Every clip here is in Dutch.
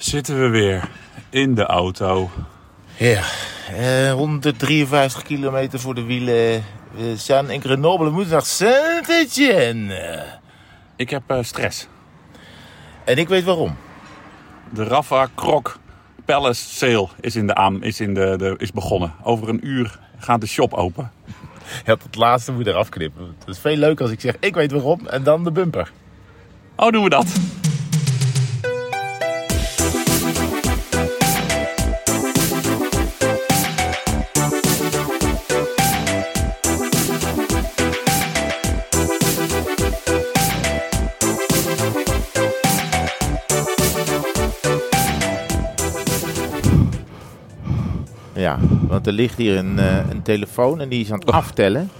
Zitten we weer in de auto. Ja, eh, 153 kilometer voor de wielen. We zijn in Grenoble, we moeten naar Saint-Etienne. Ik heb eh, stress. En ik weet waarom. De Rafa Krok Palace Sale is, in de aan, is, in de, de, is begonnen. Over een uur gaat de shop open. Je had het laatste moet je eraf knippen. Het is veel leuker als ik zeg, ik weet waarom, en dan de bumper. Oh, doen we dat? Want er ligt hier een, eh, een telefoon en die is aan het aftellen.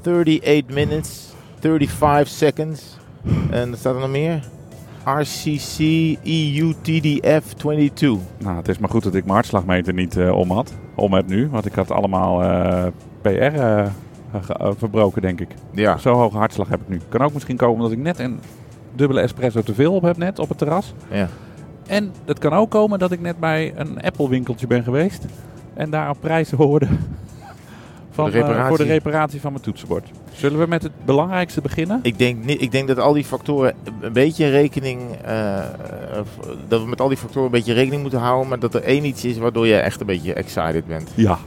38 minutes, 35 seconds. En er staat er nog meer. RCC EU TDF 22. Nou, het is maar goed dat ik mijn hartslagmeter niet eh, om had. Om heb nu, want ik had allemaal eh, PR verbroken, denk ik. Ja, Zo hoge hartslag heb ik nu. Kan ook misschien komen omdat ik net een dubbele espresso te veel op heb net op het terras. ja. En het kan ook komen dat ik net bij een Apple winkeltje ben geweest. En daar op prijzen hoorde van, de eh, voor de reparatie van mijn toetsenbord. Zullen we met het belangrijkste beginnen? Ik denk, niet, ik denk dat al die factoren een beetje rekening. eh, dat we met al die factoren een beetje rekening moeten houden. Maar dat er één iets is waardoor je echt een beetje excited bent. Ja.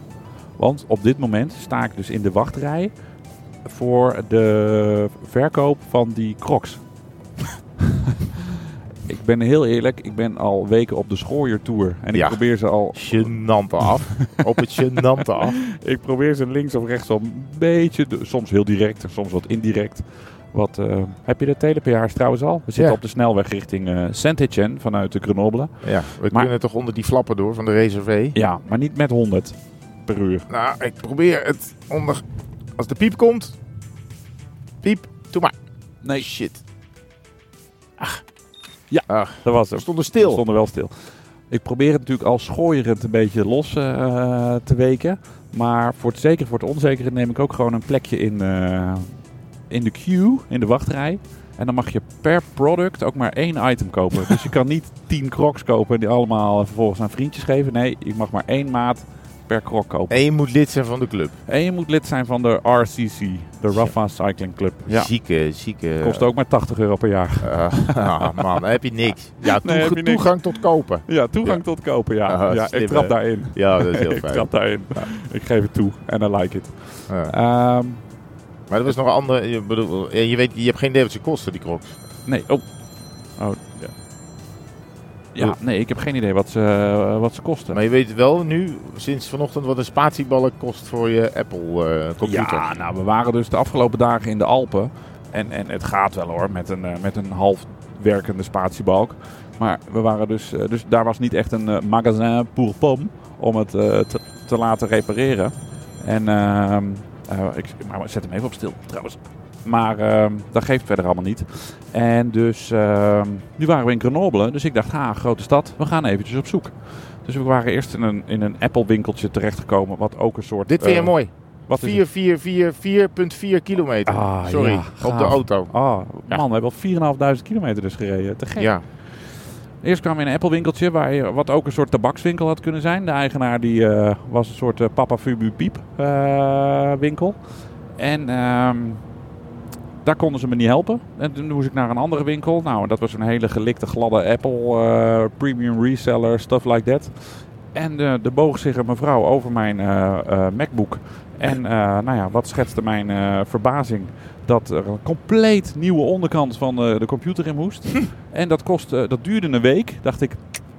Want op dit moment sta ik dus in de wachtrij voor de verkoop van die crocs. Ik ben heel eerlijk, ik ben al weken op de schooiertour. En ik Ja. probeer ze al Genante af. Op het genante af. Ik probeer ze links of rechts een beetje, soms heel direct soms wat indirect. Wat, eh, heb je de telepeaars trouwens al? We zitten Ja. op de snelweg richting eh Saint-Etienne vanuit de Grenoble. Ja, we Maar- kunnen toch onder die flappen door van de reservé. Ja, maar niet met 100 per uur. Nou, ik probeer het onder. Als de piep komt. Piep, doe maar. Nee, Shit. Ja. Ach, dat was we het. stonden We stil. stonden wel stil. Ik probeer het natuurlijk al schooierend een beetje los eh, te weken. Maar voor het zekere, voor het onzekere neem ik ook gewoon een plekje in, eh, in de queue, in de wachtrij. En dan mag je per product ook maar één item kopen. dus je kan niet tien crocs kopen en die allemaal vervolgens aan vriendjes geven. Nee, je mag maar één maat per croc kopen. En je moet lid zijn van de club. En je moet lid zijn van de RCC, de Rafa Cycling Club. Ja, Zieke, zieke. kost ook maar 80 euro per jaar. Ah, man, heb je niks. Ja, Nee, toeg- heb je niks. toegang tot kopen. Ja, toegang tot kopen, ja. Ah, ja slim, ik trap hè? daarin. Ja, dat is heel ik fijn. trap daarin. Ja. Ik geef het toe en I like it. Ehm, Maar dat was nog een andere. Je, bedoel, eh, je, weet, je hebt geen idee wat ze kosten, die crocs. nee, oh. Oh, ja. Ja, nee, ik heb geen idee wat ze, eh, wat ze kosten. Maar je weet wel nu, sinds vanochtend, wat een spatieballen kost voor je Apple eh, computer. Ja, nou, we waren dus de afgelopen dagen in de Alpen. En, en het gaat wel hoor, met een, eh, met een half werkende spatiebalk. Maar we waren dus, dus daar was niet echt een magasin pour pomme om het te, te laten repareren. En ehm, eh, ik maar zet hem even op stil trouwens. Maar ehm, dat geeft verder allemaal niet. En dus ehm, nu waren we in Grenoble. Dus ik dacht, ha, grote stad, we gaan eventjes op zoek. Dus we waren eerst in een, in een Apple winkeltje terechtgekomen. Wat ook een soort... Dit vind je eh, mooi. Wat is het? 4, 4, 4, 4,4 kilometer. Ah, Sorry, ja, op de auto. Oh, Ja. man, we hebben al 4.500 kilometer dus gereden. Te gek. Ja. Eerst kwamen we in een Apple winkeltje, waar je, wat ook een soort tabakswinkel had kunnen zijn. De eigenaar die, eh, was een soort eh, Papa Fubu Piep winkel. En ehm, daar konden ze me niet helpen. En toen moest ik naar een andere winkel. Nou, dat was een hele gelikte, gladde Apple eh, premium reseller, stuff like that. En eh er boog zich een mevrouw over mijn eh, MacBook. En nou ja, wat schetste mijn verbazing? Dat er een compleet nieuwe onderkant van de computer in moest. en dat, kostte, dat duurde een week. Dacht ik,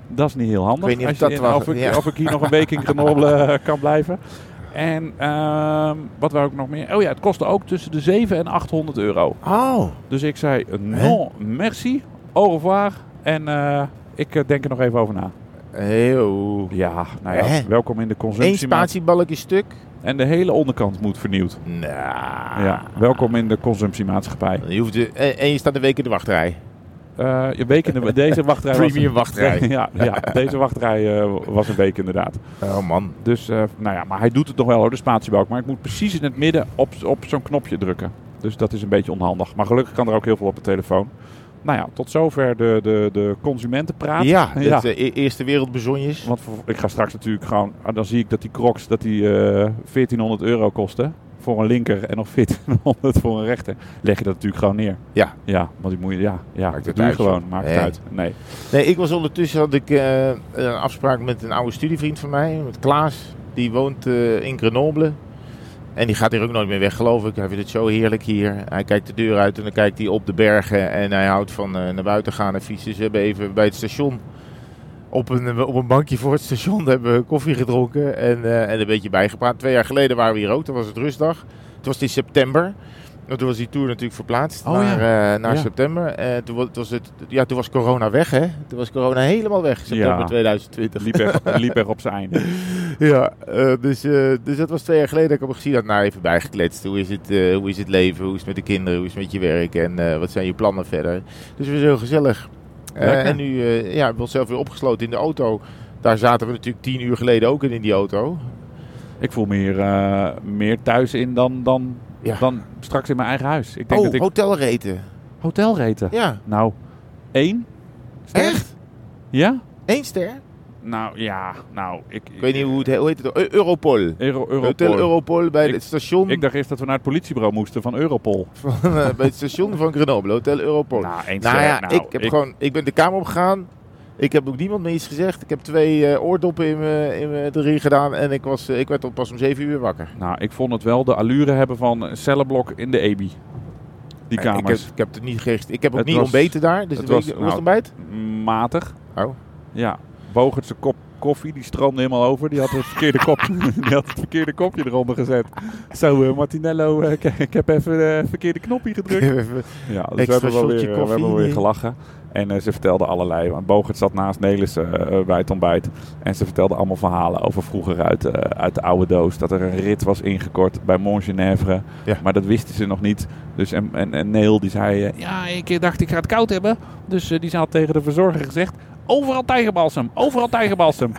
dat is niet heel handig. Ik weet niet of Als je dat in- was- of, ik, ja. of ik hier nog een week in Grenoble kan blijven. En ehm, wat wou ik nog meer? Oh ja, het kostte ook tussen de 7 en 800 euro. Oh. Dus ik zei, non, merci, au revoir. En eh, ik eh, denk er nog even over na. Heel. Ja, nou ja, Hè? welkom in de Eén consumptie. spatiebalkje stuk. En de hele onderkant moet vernieuwd. Nou. Ja, welkom in de consumptiemaatschappij. Je hoeft de, en, en je staat een week in de wachtrij. Eh, je week in de, deze wachtrij was... Premium wachtrij. ja, ja, deze wachtrij eh, was een week inderdaad. Oh man. Dus, eh, nou ja, maar hij doet het nog wel hoor, de spatiebalk. Maar ik moet precies in het midden op, op zo'n knopje drukken. Dus dat is een beetje onhandig. Maar gelukkig kan er ook heel veel op de telefoon. nou ja, tot zover de, de, de consumentenpraat. Ja, Ja. eh, e- eerste wereldbezonjes. Want voor- ik ga straks natuurlijk gewoon, ah, dan zie ik dat die crocs dat die eh 1400 euro kosten voor een linker en nog 1400 voor een rechter. Leg je dat natuurlijk gewoon neer. Ja. Ja, want die moet je, ja, ja Maakt het doe je gewoon. Maakt Nee. het uit. Nee. Nee, ik was ondertussen had ik eh, een afspraak met een oude studievriend van mij, met Klaas. Die woont eh, in Grenoble. En die gaat hier ook nooit meer weg, geloof ik. Hij vindt het zo heerlijk hier. Hij kijkt de deur uit en dan kijkt hij op de bergen. En hij houdt van eh, naar buiten gaan en fietsen. Ze hebben even bij het station op een, op een bankje voor het station hebben we koffie gedronken. En, eh, en een beetje bijgepraat. Twee jaar geleden waren we hier ook. Dat was het rustdag. Het was in september. En Toen was die tour natuurlijk verplaatst Oh, naar, eh, naar Ja. september. En toen, wa- was het, ja, toen was corona weg, hè? Toen was corona helemaal weg, september Ja. 2020. Liep liep er op zijn einde. Ja, eh, dus, eh, dus dat was twee jaar geleden dat ik hem gezien had. Nou, even bijgekletst. Hoe is het, eh, hoe is het leven? Hoe is het met de kinderen? Hoe is het met je werk? En eh, wat zijn je plannen verder? Dus het was heel gezellig. Eh, en nu, eh ja, ik zelf weer opgesloten in de auto. Daar zaten we natuurlijk tien uur geleden ook in, in die auto. Ik voel me hier eh, meer thuis in dan, dan, Ja. dan straks in mijn eigen huis. Ik denk Oh, dat ik hotelreten. hotelreten. Ja, Nou, één. ster? echt? Ja? Eén ster? Nou ja, nou ik. Ik weet niet hoe het hoe heet. Het, Eu- Europol. Euro, Europol. Hotel Europol bij Ik- het station. Ik dacht eerst dat we naar het politiebureau moesten van Europol. van, eh, bij het station van Grenoble, Hotel Europol. Nou, Nou, één ja, ster. ik, heb Gewoon, ik ben de kamer opgegaan. Ik heb ook niemand meer iets gezegd. Ik heb twee eh, oordoppen in mijn in mijn erin gedaan. En ik, was, eh, ik werd al pas om zeven uur wakker. Nou, ik vond het wel de allure hebben van een cellenblok in de EBI. Die Eh, Ik heb, kamers. ik heb het niet gericht. Ik heb ook Het niet was- ontbeten daar. Dus het was, was het nou, ontbijt? Matig. Oh. Ja. Bogertse kop koffie, die stroomde helemaal over. Die had het verkeerde, kop, die had het verkeerde kopje eronder gezet. Zo, eh, Martinello, eh, ik, heb even de verkeerde knopje gedrukt. Ja, dus we hebben, wel weer, eh, we hebben wel weer gelachen. En eh, ze vertelde allerlei. Want Bogert zat naast Nelis eh, bij het ontbijt. En ze vertelde allemaal verhalen over vroeger uit, eh, uit de oude doos. Dat er een rit was ingekort bij Montgenèvre. Ja. Maar dat wisten ze nog niet. Dus en, en, en Neil die zei... eh, ja, ik dacht ik ga het koud hebben. Dus eh, die had tegen de verzorger gezegd... Overal tijgerbalsem, overal tijgerbalsem.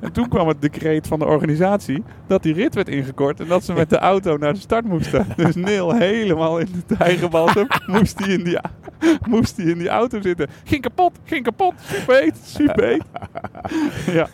En toen kwam het decreet van de organisatie dat die rit werd ingekort en dat ze met de auto naar de start moesten. Dus Neil helemaal in de tijgerbalsem moest hij in die, moest hij in die auto zitten. Ging kapot, ging kapot, super heet, super heet. Ja.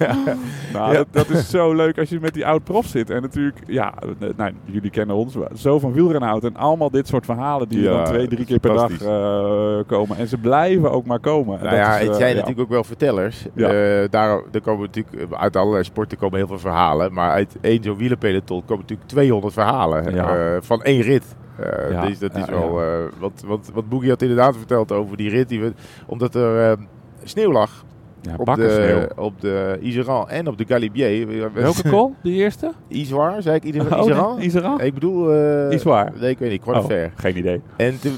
Nou. Dat, dat is zo leuk als je met die oud-prof zit. En natuurlijk, ja, eh, nou, jullie kennen ons, zo van wielrenauto en allemaal dit soort verhalen die Ja, dan twee, drie keer per dag eh, komen. En ze blijven ook maar komen. En Nou dat ja, is, het eh, zijn ja. natuurlijk ook wel vertellers. Ja. Daar, er komen natuurlijk, uit allerlei sporten komen heel veel verhalen. Maar uit één zo'n wielerpeloton komen natuurlijk 200 verhalen Ja. eh, van één rit. Eh, Ja, Dus dat is wel... eh, wat, wat, wat Boogie had inderdaad verteld over die rit. Die we, omdat er sneeuw lag Ja, op de, op de Iseran en op de Galibier. Welke call? Die eerste? Isoar, zei ik Iseran? Oh, Iseran? nee, Iseran? Ik bedoel... Isoar. Nee, ik weet niet. Kwart Oh, ver. geen idee. En toen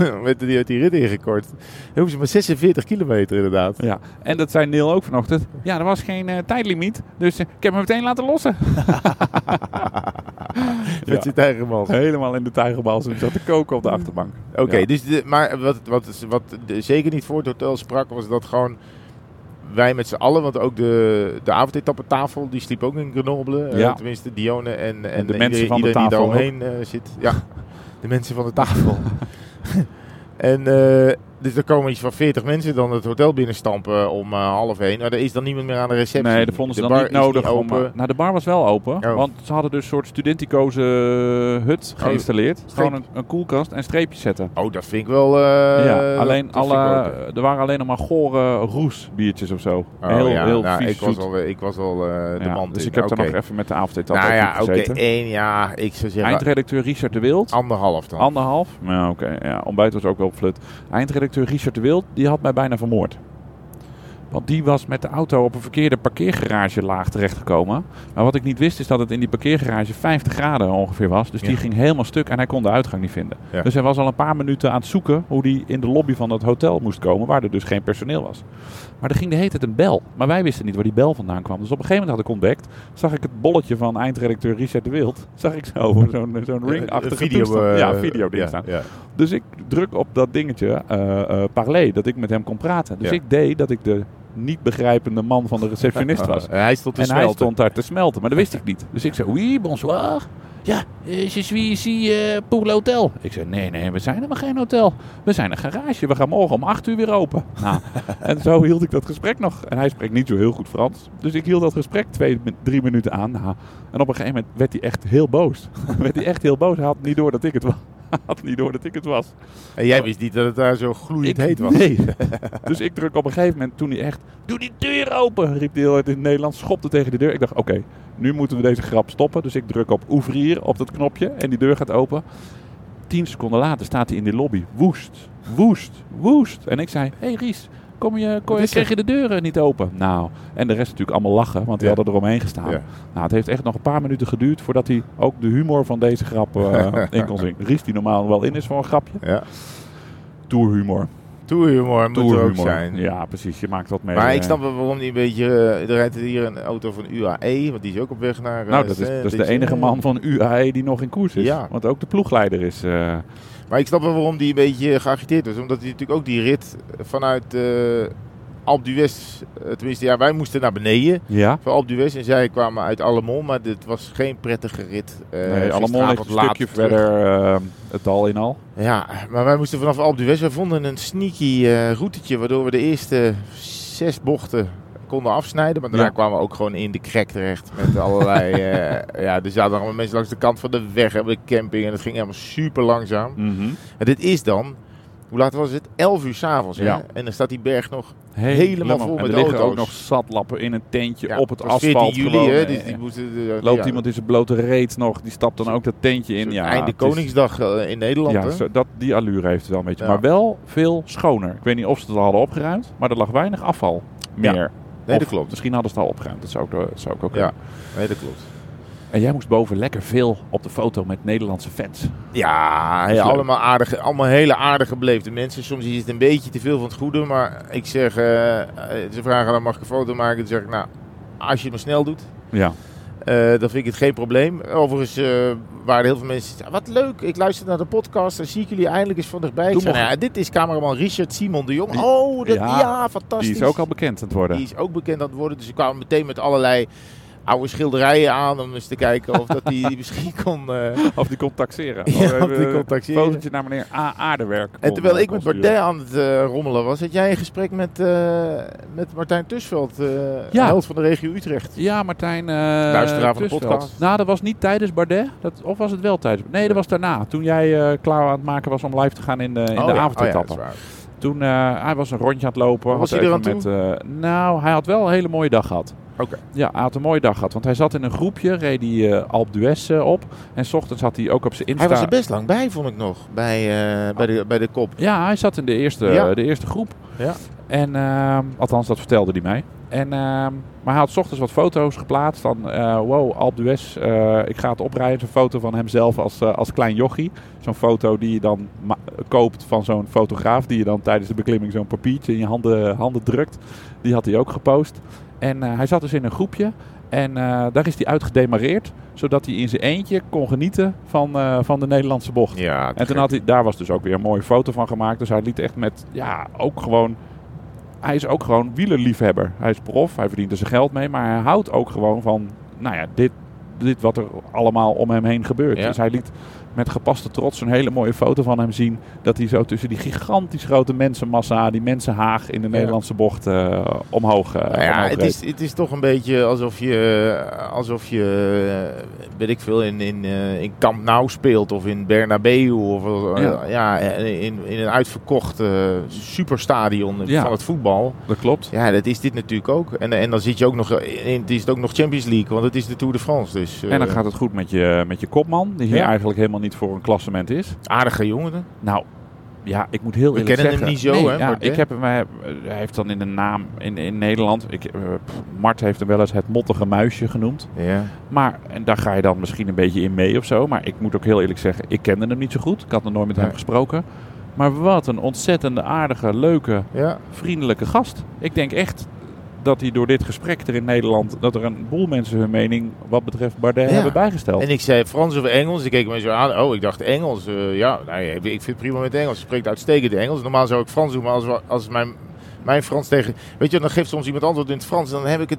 eh, werd die, uit die rit ingekort. Hoeven ze maar 46 kilometer inderdaad. Ja, en dat zei Neil ook vanochtend. Ja, er was geen eh, tijdlimiet, dus ik heb hem meteen laten lossen. Met zijn tijgermans. Helemaal in de tijgerbal. Ze zat te koken op de achterbank. Oké, Ja. dus de, maar wat, wat, wat de- zeker niet voor het hotel sprak, was dat gewoon wij met z'n allen, want ook de, de avondetappetafel, die sliep ook in Grenoble. eh, Ja. tenminste, Dione en, en, de mensen iedereen, van de iedereen die tafel daaromheen eh, zit. Ja, de mensen van de tafel. en eh, dus er komen iets van 40 mensen dan het hotel binnenstampen om eh, half één. Maar er is dan niemand meer aan de receptie. Nee, dat vonden ze de dan bar niet nodig. om, open. eh, nou, de bar was wel open. Oh. Want ze hadden dus een soort studenticoze hut geïnstalleerd. Gewoon een, een koelkast en streepjes zetten. Oh, dat vind ik wel... eh, ja, alleen alle, er waren alleen nog maar gore roes biertjes of zo. Oh, heel ja, heel nou, vies ik was al, ik was al eh, de Ja, man dus in. ik heb Oké. er nog even met de avondetappe Nou ja, oké, één, ja, ik zou zeggen Eindredacteur Richard de Wild. anderhalf dan. Anderhalf? Ja, oké. Ja, ontbijt was ook wel flut. Eindredacteur Richard de Wild, die had mij bijna vermoord. Want die was met de auto op een verkeerde parkeergarage laag terechtgekomen. Maar wat ik niet wist is dat het in die parkeergarage 50 graden ongeveer was. Dus die Ja. ging helemaal stuk en hij kon de uitgang niet vinden. Ja. Dus hij was al een paar minuten aan het zoeken hoe hij in de lobby van dat hotel moest komen. Waar er dus geen personeel was. Maar er ging de hele tijd een bel. Maar wij wisten niet waar die bel vandaan kwam. Dus op een gegeven moment had ik ontdekt. Zag ik het bolletje van eindredacteur Richard de Wild. Zag ik zo zo'n zo'n ring-achtige video, toestand. eh, ja, video ding ja, staan. ja. Dus ik druk op dat dingetje, eh parley, dat ik met hem kon praten. Dus Ja. ik deed dat ik de niet begrijpende man van de receptionist was. En hij stond te en hij stond daar te smelten, maar dat wist ik niet. Dus ik zei, oui, bonsoir. Ja, eh, je suis ici eh, pour l'hotel. Ik zei, nee, nee, we zijn helemaal geen hotel. We zijn een garage. We gaan morgen om 8 uur weer open. Nou, en zo hield ik dat gesprek nog. En hij spreekt niet zo heel goed Frans. Dus ik hield dat gesprek twee, drie minuten aan. Nou, en op een gegeven moment werd hij echt heel boos. werd hij echt heel boos. Hij had niet door dat ik het was. Had niet door dat ik het was. En jij wist niet dat het daar zo gloeiend Ik- heet was. Nee. dus ik druk op een gegeven moment, toen hij echt... Doe die deur open! Riep hij heel hard in het Nederlands. Schopte tegen de deur. Ik dacht, oké, nu moeten we deze grap stoppen. Dus ik druk op ouvrir op dat knopje. En die deur gaat open. Tien seconden later staat hij in die lobby. Woest. Woest. Woest. En ik zei, hé hey Ries, kom je, je, kreeg je de deuren niet open? Nou, en de rest natuurlijk allemaal lachen. Want die Ja. hadden eromheen gestaan. Ja. Nou, het heeft echt nog een paar minuten geduurd voordat hij ook de humor van deze grap eh, in kon zien. Ries die normaal wel in is voor een grapje. Ja. Tourhumor. Tourhumor moet er ook zijn. Ja, precies. Je maakt wat mee. Maar ik eh. snap wel waarom die een beetje... eh, er rijdt hier een auto van UAE, want die is ook op weg naar... Nou, dat is, dat is de enige man van UAE die nog in koers is. Ja. Want ook de ploegleider is... eh, Maar ik snap wel waarom die een beetje geagiteerd was. Omdat hij natuurlijk ook die rit vanuit eh Alpe d'Huez... eh, tenminste, ja, wij moesten naar beneden ja. Alpe d'Huez. En zij kwamen uit Allemont, maar dit was geen prettige rit. Eh, nee, ligt een stukje terug. verder eh, het dal in al. Ja, maar wij moesten vanaf Alpe d'Huez. We vonden een sneaky eh routetje, waardoor we de eerste zes bochten konden afsnijden. Maar daarna Ja. kwamen we ook gewoon in de krek terecht. Met allerlei... eh, ja, er zaten allemaal mensen langs de kant van de weg en de camping. En het ging helemaal super langzaam. Mhm. En dit is dan... Hoe laat was het? 11 uur s'avonds. Ja. Ja. En dan staat die berg nog... Helemaal vol En met er liggen auto's. ook nog zatlappen in een tentje Ja, op het was 14 asfalt. juli, hè? Dus die moesten, Loopt ja, iemand in zijn blote reet nog, die stapt dan ook dat tentje in. Ja, Einde is- Koningsdag eh, in Nederland. Ja, zo- dat, die allure heeft het wel een beetje. Ja. Maar wel veel schoner. Ik weet niet of ze het al hadden opgeruimd, maar er lag weinig afval meer. Nee, dat klopt. Misschien hadden ze het al opgeruimd. Dat zou ook, dat zou ook, ook Ja, kunnen. nee, dat klopt. En jij moest boven lekker veel op de foto met Nederlandse fans. Ja, allemaal, aardige, allemaal hele aardige beleefde mensen. Soms is het een beetje te veel van het goede. Maar ik zeg, eh, eh, ze vragen dan mag ik een foto maken. Dan zeg ik, nou, als je het maar snel doet. Ja. Eh, dan vind ik het geen probleem. Overigens eh, waren er heel veel mensen wat leuk, ik luister naar de podcast. Dan zie ik jullie eindelijk eens van dichtbij. Ik zei, nou ja, dit is cameraman Richard Simon de Jong. Die- oh, dat, Ja, ja, fantastisch. Die is ook al bekend aan het worden. Die is ook bekend aan het worden. Dus ze kwamen meteen met allerlei oude schilderijen aan. Om eens te kijken of dat die, misschien kon... eh, Of die kon taxeren. Ja, Of die een kon taxeren. fotootje naar meneer A. Aardewerk. En terwijl eh, ik met kon sturen. Bardet aan het eh, rommelen was, had jij een gesprek met, eh, met Martijn Tusveld, eh Ja. held van de regio Utrecht. Ja, Martijn. eh Luisteraar van de podcast. Nou, dat was niet tijdens Bardet. Dat, of was het wel tijdens? Nee, dat was daarna. Toen jij eh, klaar aan het maken was om live te gaan in de, in Oh de ja, avondetappe. oh ja, dat is waar. Toen hij was een rondje aan het lopen. Wat was hij er aan met, uh, Nou, hij had wel een hele mooie dag gehad. Oké. Ja, hij had een mooie dag gehad. Want hij zat in een groepje, reed hij uh, Alp d'Huez uh, op. En s ochtends had hij ook op zijn Insta... Hij was er best lang bij, vond ik nog, bij, uh, bij, de, bij de kop. Ja, hij zat in de eerste, Ja. de eerste groep. Ja. En, uh, althans, dat vertelde hij mij. En, uh, maar hij had s ochtends wat foto's geplaatst van, uh, wow, Alp d'Huez, ik ga het oprijden. Een foto van hemzelf als, uh, als klein jochie. Zo'n foto die je dan koopt van zo'n fotograaf, die je dan tijdens de beklimming zo'n papiertje in je handen, handen drukt. Die had hij ook gepost. En hij zat dus in een groepje. En daar is hij uitgedemareerd, zodat hij in zijn eentje kon genieten van, van de Nederlandse bocht. Ja, en toen had hij, daar was dus ook weer een mooie foto van gemaakt. Dus hij liet echt met, ja, ook gewoon... Hij is ook gewoon wielerliefhebber. Hij is prof, hij verdient er zijn geld mee. Maar hij houdt ook gewoon van, nou ja, dit, dit wat er allemaal om hem heen gebeurt. Ja. Dus hij liet met gepaste trots een hele mooie foto van hem zien. Dat hij zo tussen die gigantisch grote mensenmassa, die mensenhaag in de ja. Nederlandse bocht uh, omhoog, uh, nou ja, omhoog het is, het is toch een beetje alsof je, alsof je weet ik veel, in, in, in Camp Nou speelt of in Bernabeu of ja. ja in, in een uitverkocht superstadion ja. van het voetbal. Dat klopt. Ja, dat is dit natuurlijk ook. En, en dan zit je ook nog, in, het is ook nog Champions League, want het is de Tour de France. Dus, en dan gaat het goed met je, met je kopman, die hier eigenlijk helemaal niet voor een klassement is. Aardige jongen. Nou, ja, ik moet heel We eerlijk kennen zeggen. hem niet zo, nee, hè? Ja, ik heb hem, hij heeft dan in de naam in, in Nederland. Ik, uh, Mart heeft hem wel eens het mottige muisje genoemd. Ja. Maar en daar ga je dan misschien een beetje in mee of zo. Maar ik moet ook heel eerlijk zeggen, ik kende hem niet zo goed. Ik had nog nooit met hem gesproken. Maar wat een ontzettende aardige, leuke, Ja. vriendelijke gast. Ik denk echt dat hij door dit gesprek er in Nederland... dat er een boel mensen hun mening wat betreft Bardet Ja. hebben bijgesteld. En ik zei Frans of Engels. Die keken me zo aan. Oh, ik dacht Engels. Uh, ja, ja, ik vind het prima met Engels. Spreekt uitstekend Engels. Normaal zou ik Frans doen, maar als, als mijn, mijn Frans tegen... Weet je, dan geeft soms iemand antwoord in het Frans. Dan heb ik het...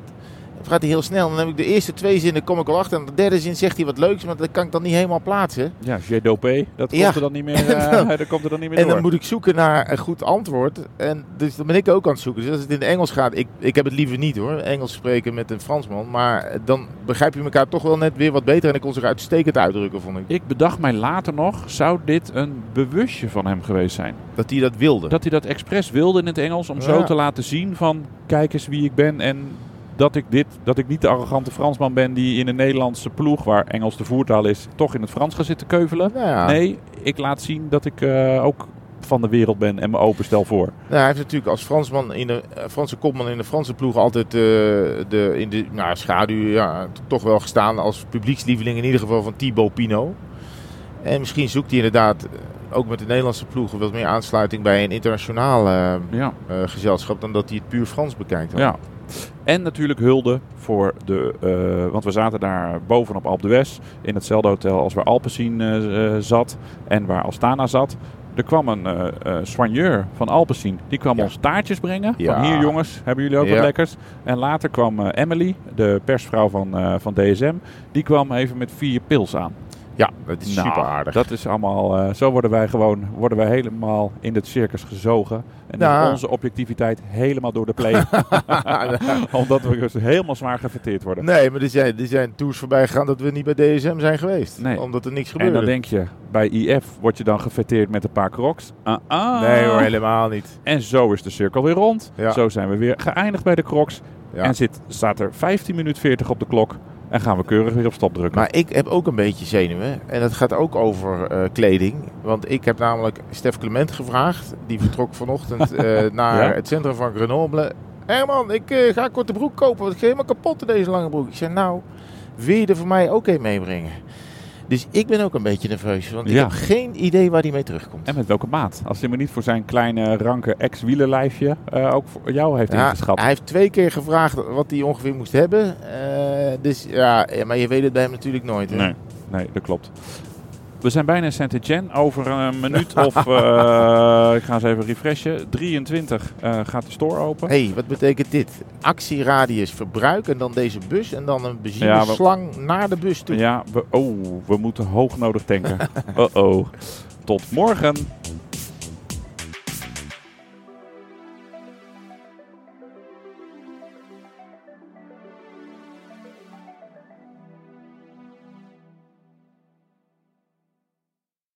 gaat hij heel snel. Dan heb ik de eerste twee zinnen kom ik al achter. En de derde zin zegt hij wat leuks, maar dat kan ik dan niet helemaal plaatsen. Ja, dopé, dat komt Ja. er dan niet meer, eh, dat komt er dan niet meer En door. dan moet ik zoeken naar een goed antwoord. En dus dan ben ik ook aan het zoeken. Dus als het in het Engels gaat, ik, ik heb het liever niet hoor. Engels spreken met een Fransman. Maar dan begrijp je elkaar toch wel net weer wat beter. En ik kon zich uitstekend uitdrukken, vond ik. Ik bedacht mij later nog, zou dit een bewustje van hem geweest zijn? Dat hij dat wilde. Dat hij dat expres wilde in het Engels om zo te laten zien van kijk eens wie ik ben en dat ik, dit, dat ik niet de arrogante Fransman ben die in een Nederlandse ploeg, waar Engels de voertaal is, toch in het Frans gaat zitten keuvelen. Nou ja. Nee, ik laat zien dat ik eh, ook van de wereld ben en me openstel voor. Nou, hij heeft natuurlijk als Fransman in de eh, Franse kopman in de Franse ploeg altijd eh, de, in de nou, schaduw ja, toch wel gestaan als publiekslieveling in ieder geval van Thibaut Pinot. En misschien zoekt hij inderdaad ook met de Nederlandse ploeg wat meer aansluiting bij een internationaal Ja. gezelschap dan dat hij het puur Frans bekijkt. dan. Ja. En natuurlijk hulde voor de. eh, want we zaten daar bovenop Alpe d'Huez. In hetzelfde hotel als waar Alpecin eh, eh, zat. En waar Astana zat. Er kwam een eh, soigneur van Alpecin. Die kwam Ja. ons taartjes brengen. Ja. Van hier jongens, hebben jullie ook Ja. wat lekkers? En later kwam Emily, de persvrouw van, van DSM. Die kwam even met vier pils aan. Ja, dat is Nou, super aardig. Dat is allemaal, eh, zo worden wij gewoon worden wij helemaal in dit circus gezogen. En Nou. is onze objectiviteit helemaal door de play. Omdat we dus helemaal zwaar gefeteerd worden. Nee, maar er zijn, er zijn tours voorbij gegaan dat we niet bij DSM zijn geweest. Nee. Omdat er niks en gebeurde. dan denk je, bij IF word je dan gefeteerd met een paar crocs. Ah, ah. Nee hoor, helemaal niet. En zo is de cirkel weer rond. Ja. Zo zijn we weer geëindigd bij de crocs. Ja. En zit, staat er 15 minuten 40 op de klok. En gaan we keurig weer op stop drukken. Maar ik heb ook een beetje zenuwen. En dat gaat ook over eh, kleding. Want ik heb namelijk Stef Clement gevraagd. Die vertrok vanochtend eh, naar Ja? het centrum van Grenoble. Herman, ik eh, ga korte broek kopen. Want ik ga helemaal kapot in deze lange broek. Ik zei, nou, wil je er voor mij ook een meebrengen? Dus ik ben ook een beetje nerveus. Want ik heb geen idee waar die mee terugkomt. En met welke maat? Als hij me niet voor zijn kleine, ranke ex-wielerlijfje eh, ook voor jou heeft Ja, ingeschat. hij heeft twee keer gevraagd wat hij ongeveer moest hebben. Eh, dus ja, ja, maar je weet het bij hem natuurlijk nooit. Hè? Nee, nee, dat klopt. We zijn bijna in Saint-Etienne. Over een minuut of, eh, ik ga eens even refreshen, 23 eh, gaat de store open. Hé, hey, wat betekent dit? Actieradius verbruik en dan deze bus en dan een Ja, we- benzineslang naar de bus toe. Ja, we, oh, we moeten hoog nodig tanken. Uh-oh. Tot morgen.